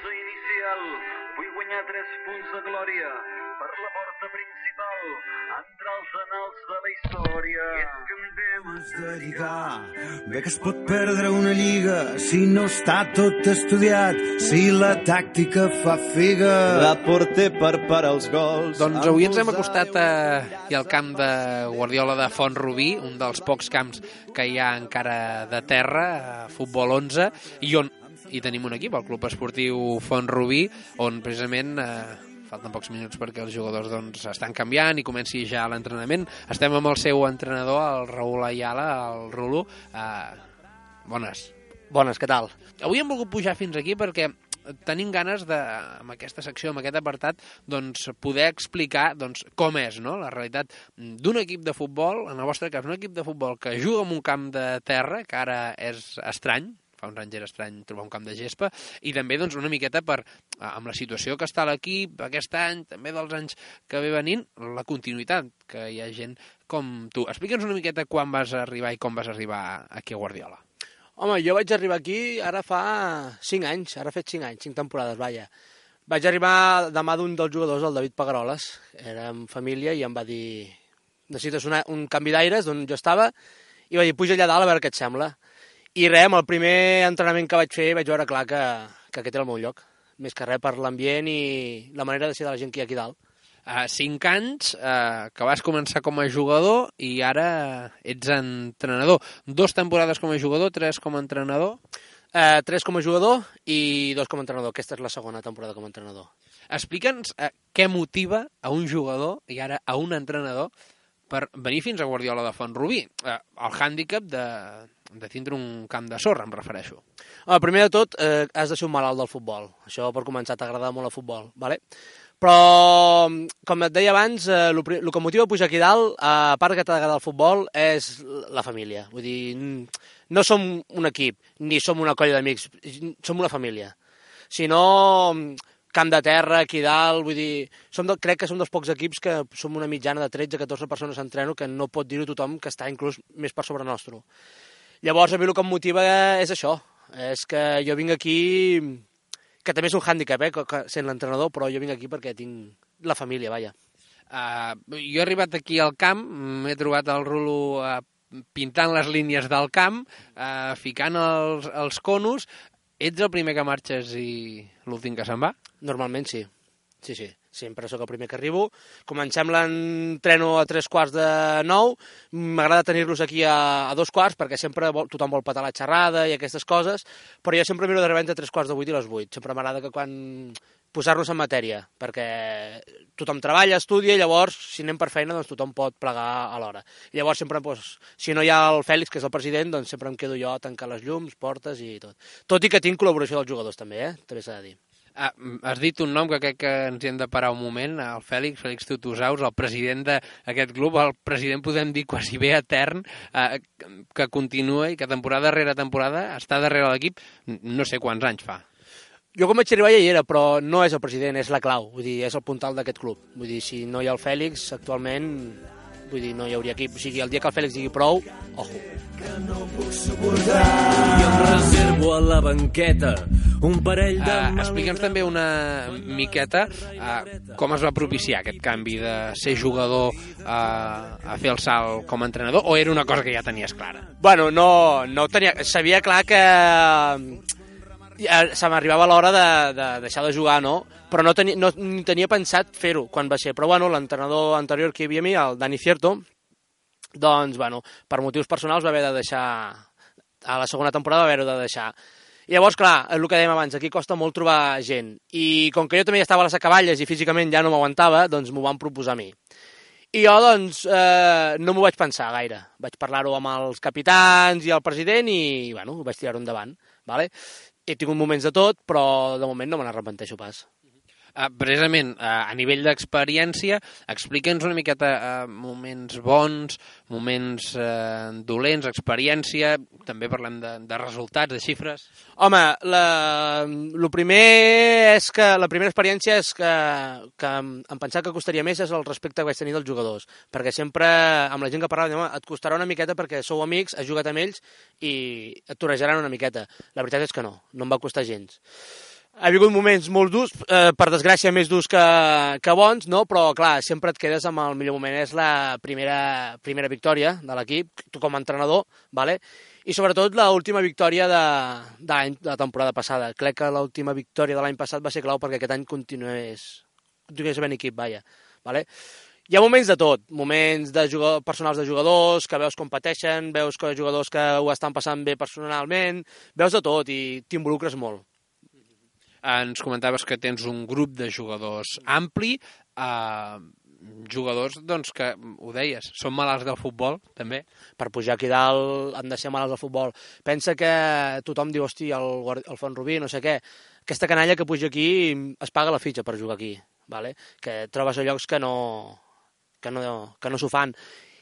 11 inicial, vull guanyar 3 punts de glòria per la porta principal, entrar als anals de la història. I és que em deus dedicar. Bé que es pot perdre una lliga si no està tot estudiat, si la tàctica fa figa. La porter per parar els gols. Doncs avui ens hem acostat a, i al camp de Guardiola de Font Rubí, un dels pocs camps que hi ha encara de terra, a futbol 11, i on hi tenim un equip, el Club Esportiu Font Rubí, on precisament eh, falten pocs minuts perquè els jugadors doncs, estan canviant i comenci ja l'entrenament. Estem amb el seu entrenador, el Raül Ayala, el Rulo. Eh, bones. Bones, què tal? Avui hem volgut pujar fins aquí perquè tenim ganes de, amb aquesta secció, amb aquest apartat, doncs, poder explicar doncs, com és no? la realitat d'un equip de futbol, en el vostre cas, un equip de futbol que juga en un camp de terra, que ara és estrany, fa uns anys era estrany trobar un camp de gespa, i també doncs, una miqueta per, amb la situació que està l'equip aquest any, també dels anys que ve venint, la continuïtat, que hi ha gent com tu. Explica'ns una miqueta quan vas arribar i com vas arribar aquí a Guardiola. Home, jo vaig arribar aquí ara fa 5 anys, ara ha fet 5 anys, 5 temporades, vaja. Vaig arribar de mà d'un dels jugadors, el David Pagaroles, érem família i em va dir necessites una, un canvi d'aires d'on jo estava, i va dir, puja allà dalt a veure què et sembla. I res, amb el primer entrenament que vaig fer vaig veure clar que, que aquest era el meu lloc. Més que res per l'ambient i la manera de ser de la gent que hi ha aquí dalt. Uh, cinc anys uh, que vas començar com a jugador i ara ets entrenador. Dos temporades com a jugador, tres com a entrenador? Uh, tres com a jugador i dos com a entrenador. Aquesta és la segona temporada com a entrenador. Explica'ns uh, què motiva a un jugador i ara a un entrenador per venir fins a Guardiola de Font Rubí. Uh, el hàndicap de, de tindre un camp de sorra, em refereixo. El primer de tot, eh, has de ser un malalt del futbol. Això per començar, t'agrada molt el futbol, ¿vale? Però, com et deia abans, eh, el, que motiva pujar aquí dalt, a part que t'agrada el futbol, és la família. Vull dir, no som un equip, ni som una colla d'amics, som una família. Si no, camp de terra, aquí dalt, vull dir, som de, crec que som dels pocs equips que som una mitjana de 13-14 persones entreno que no pot dir-ho tothom que està inclús més per sobre nostre. Llavors, a mi el que em motiva és això, és que jo vinc aquí, que també és un hàndicap, eh, sent l'entrenador, però jo vinc aquí perquè tinc la família, vaja. Uh, jo he arribat aquí al camp, m'he trobat el rulo uh, pintant les línies del camp, uh, ficant els, els conos. Ets el primer que marxes i l'últim que se'n va? Normalment sí, sí, sí sempre sóc el primer que arribo. Comencem l'entreno a tres quarts de nou, m'agrada tenir-los aquí a, a dos quarts perquè sempre vol, tothom vol patar la xerrada i aquestes coses, però jo sempre miro d'arribar entre tres quarts de vuit i les vuit. Sempre m'agrada que quan posar-nos en matèria, perquè tothom treballa, estudia, i llavors, si anem per feina, doncs tothom pot plegar a l'hora. Llavors, sempre, doncs, si no hi ha el Fèlix, que és el president, doncs sempre em quedo jo a tancar les llums, portes i tot. Tot i que tinc col·laboració dels jugadors, també, eh? També s'ha de dir. Ah, has dit un nom que crec que ens hi hem de parar un moment, el Fèlix, Fèlix Tutusaus, el president d'aquest club, el president podem dir quasi bé etern, eh, que continua i que temporada darrere temporada està darrere l'equip no sé quants anys fa. Jo com vaig arribar ja hi era, però no és el president, és la clau, vull dir, és el puntal d'aquest club. Vull dir, si no hi ha el Fèlix, actualment vull dir, no hi hauria equip. O sigui, el dia que el Fèlix digui prou, ojo. Que no puc suportar i em reservo a la banqueta un parell de... Uh, Explica'ns també una miqueta uh, com es va propiciar aquest canvi de ser jugador uh, a fer el salt com a entrenador, o era una cosa que ja tenies clara? Bueno, no, no tenia... Sabia clar que se m'arribava l'hora de, de deixar de jugar, no? Però no, tenia, no ni tenia pensat fer-ho quan va ser. Però, bueno, l'entrenador anterior que hi havia a mi, el Dani Cierto, doncs, bueno, per motius personals va haver de deixar... A la segona temporada va haver de deixar. Llavors, clar, el que dèiem abans, aquí costa molt trobar gent. I com que jo també ja estava a les acaballes i físicament ja no m'aguantava, doncs m'ho van proposar a mi. I jo, doncs, eh, no m'ho vaig pensar gaire. Vaig parlar-ho amb els capitans i el president i, bueno, vaig tirar-ho endavant. Vale? he tingut moments de tot, però de moment no me n'arrepenteixo pas. Uh, precisament, uh, a nivell d'experiència, explica'ns una miqueta uh, moments bons, moments uh, dolents, experiència, també parlem de, de resultats, de xifres. Home, la, el primer és que la primera experiència és que, que em pensava que costaria més és el respecte que vaig tenir dels jugadors, perquè sempre amb la gent que parlava, home, et costarà una miqueta perquè sou amics, has jugat amb ells i et torejaran una miqueta. La veritat és que no, no em va costar gens. Ha hagut moments molt durs, eh, per desgràcia més durs que, que bons, no? però clar, sempre et quedes amb el millor moment, és la primera, primera victòria de l'equip, tu com a entrenador, vale? i sobretot l'última victòria de, de, de la temporada passada. Crec que l'última victòria de l'any passat va ser clau perquè aquest any continués, continués ben equip, vaja. Vale? Hi ha moments de tot, moments de jugador, personals de jugadors, que veus com pateixen, veus que jugadors que ho estan passant bé personalment, veus de tot i t'involucres molt. Ens comentaves que tens un grup de jugadors ampli, uh, jugadors doncs, que, ho deies, són malalts del futbol, també. per pujar aquí dalt han de ser malalts del futbol. Pensa que tothom diu, hosti, el, el Font Rubí, no sé què. Aquesta canalla que puja aquí es paga la fitxa per jugar aquí, vale? que trobes a llocs que no, que no, que no s'ho fan.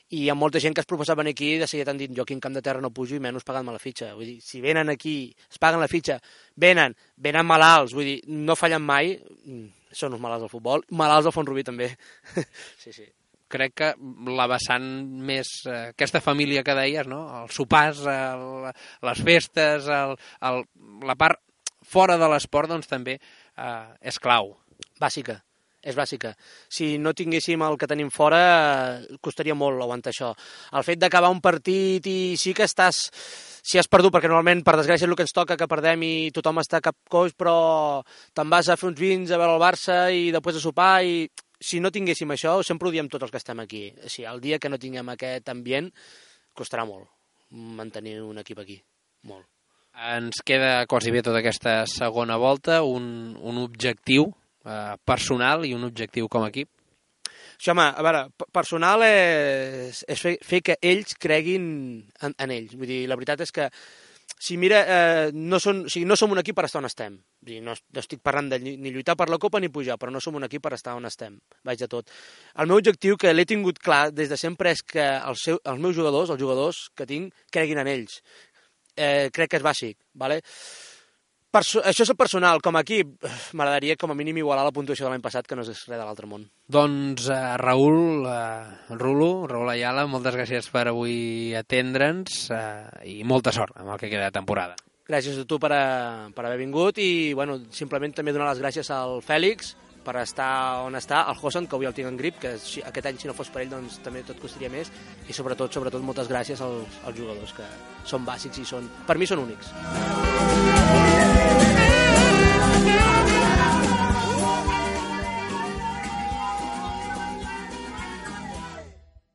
I hi ha molta gent que es proposa venir aquí i de seguida t'han dit jo aquí en Camp de Terra no pujo i menys pagant-me la fitxa. Vull dir, si venen aquí, es paguen la fitxa, venen, venen malalts, vull dir, no fallen mai, mm, són uns malalts del futbol, malalts del Font Rubí també. sí, sí. Crec que la vessant més... Eh, aquesta família que deies, no? Els sopars, el, les festes, el, el, la part fora de l'esport, doncs també eh, és clau. bàsica, és bàsica. Si no tinguéssim el que tenim fora, costaria molt aguantar això. El fet d'acabar un partit i sí que estàs... Si has perdut, perquè normalment, per desgràcia, és el que ens toca, que perdem i tothom està cap coix, però te'n vas a fer uns vins a veure el Barça i després a sopar i si no tinguéssim això, sempre ho diem tots els que estem aquí. O sigui, el dia que no tinguem aquest ambient, costarà molt mantenir un equip aquí. Molt. Ens queda quasi bé tota aquesta segona volta, un, un objectiu eh, personal i un objectiu com a equip. Això, home, a veure, personal és, és fer, fer que ells creguin en, en ells. Vull dir, la veritat és que si mira, eh, no, són, o sigui, no som un equip per estar on estem. Vull dir, no, no estic parlant de ni lluitar per la Copa ni pujar, però no som un equip per estar on estem. Vaig de tot. El meu objectiu, que l'he tingut clar des de sempre, és que els, seu, els meus jugadors, els jugadors que tinc, creguin en ells. Eh, crec que és bàsic. Vale? Perso això és el personal. Com a equip, m'agradaria com a mínim igualar la puntuació de l'any passat, que no és res de l'altre món. Doncs eh, Raül, eh, Rulo, Raül Ayala, moltes gràcies per avui atendre'ns eh, i molta sort amb el que queda de temporada. Gràcies a tu per, a, per haver vingut i bueno, simplement també donar les gràcies al Fèlix per estar on està, al Hossen, que avui el tinc en grip, que si, aquest any si no fos per ell doncs també tot costaria més, i sobretot, sobretot moltes gràcies als, als jugadors, que són bàsics i són, per mi són únics.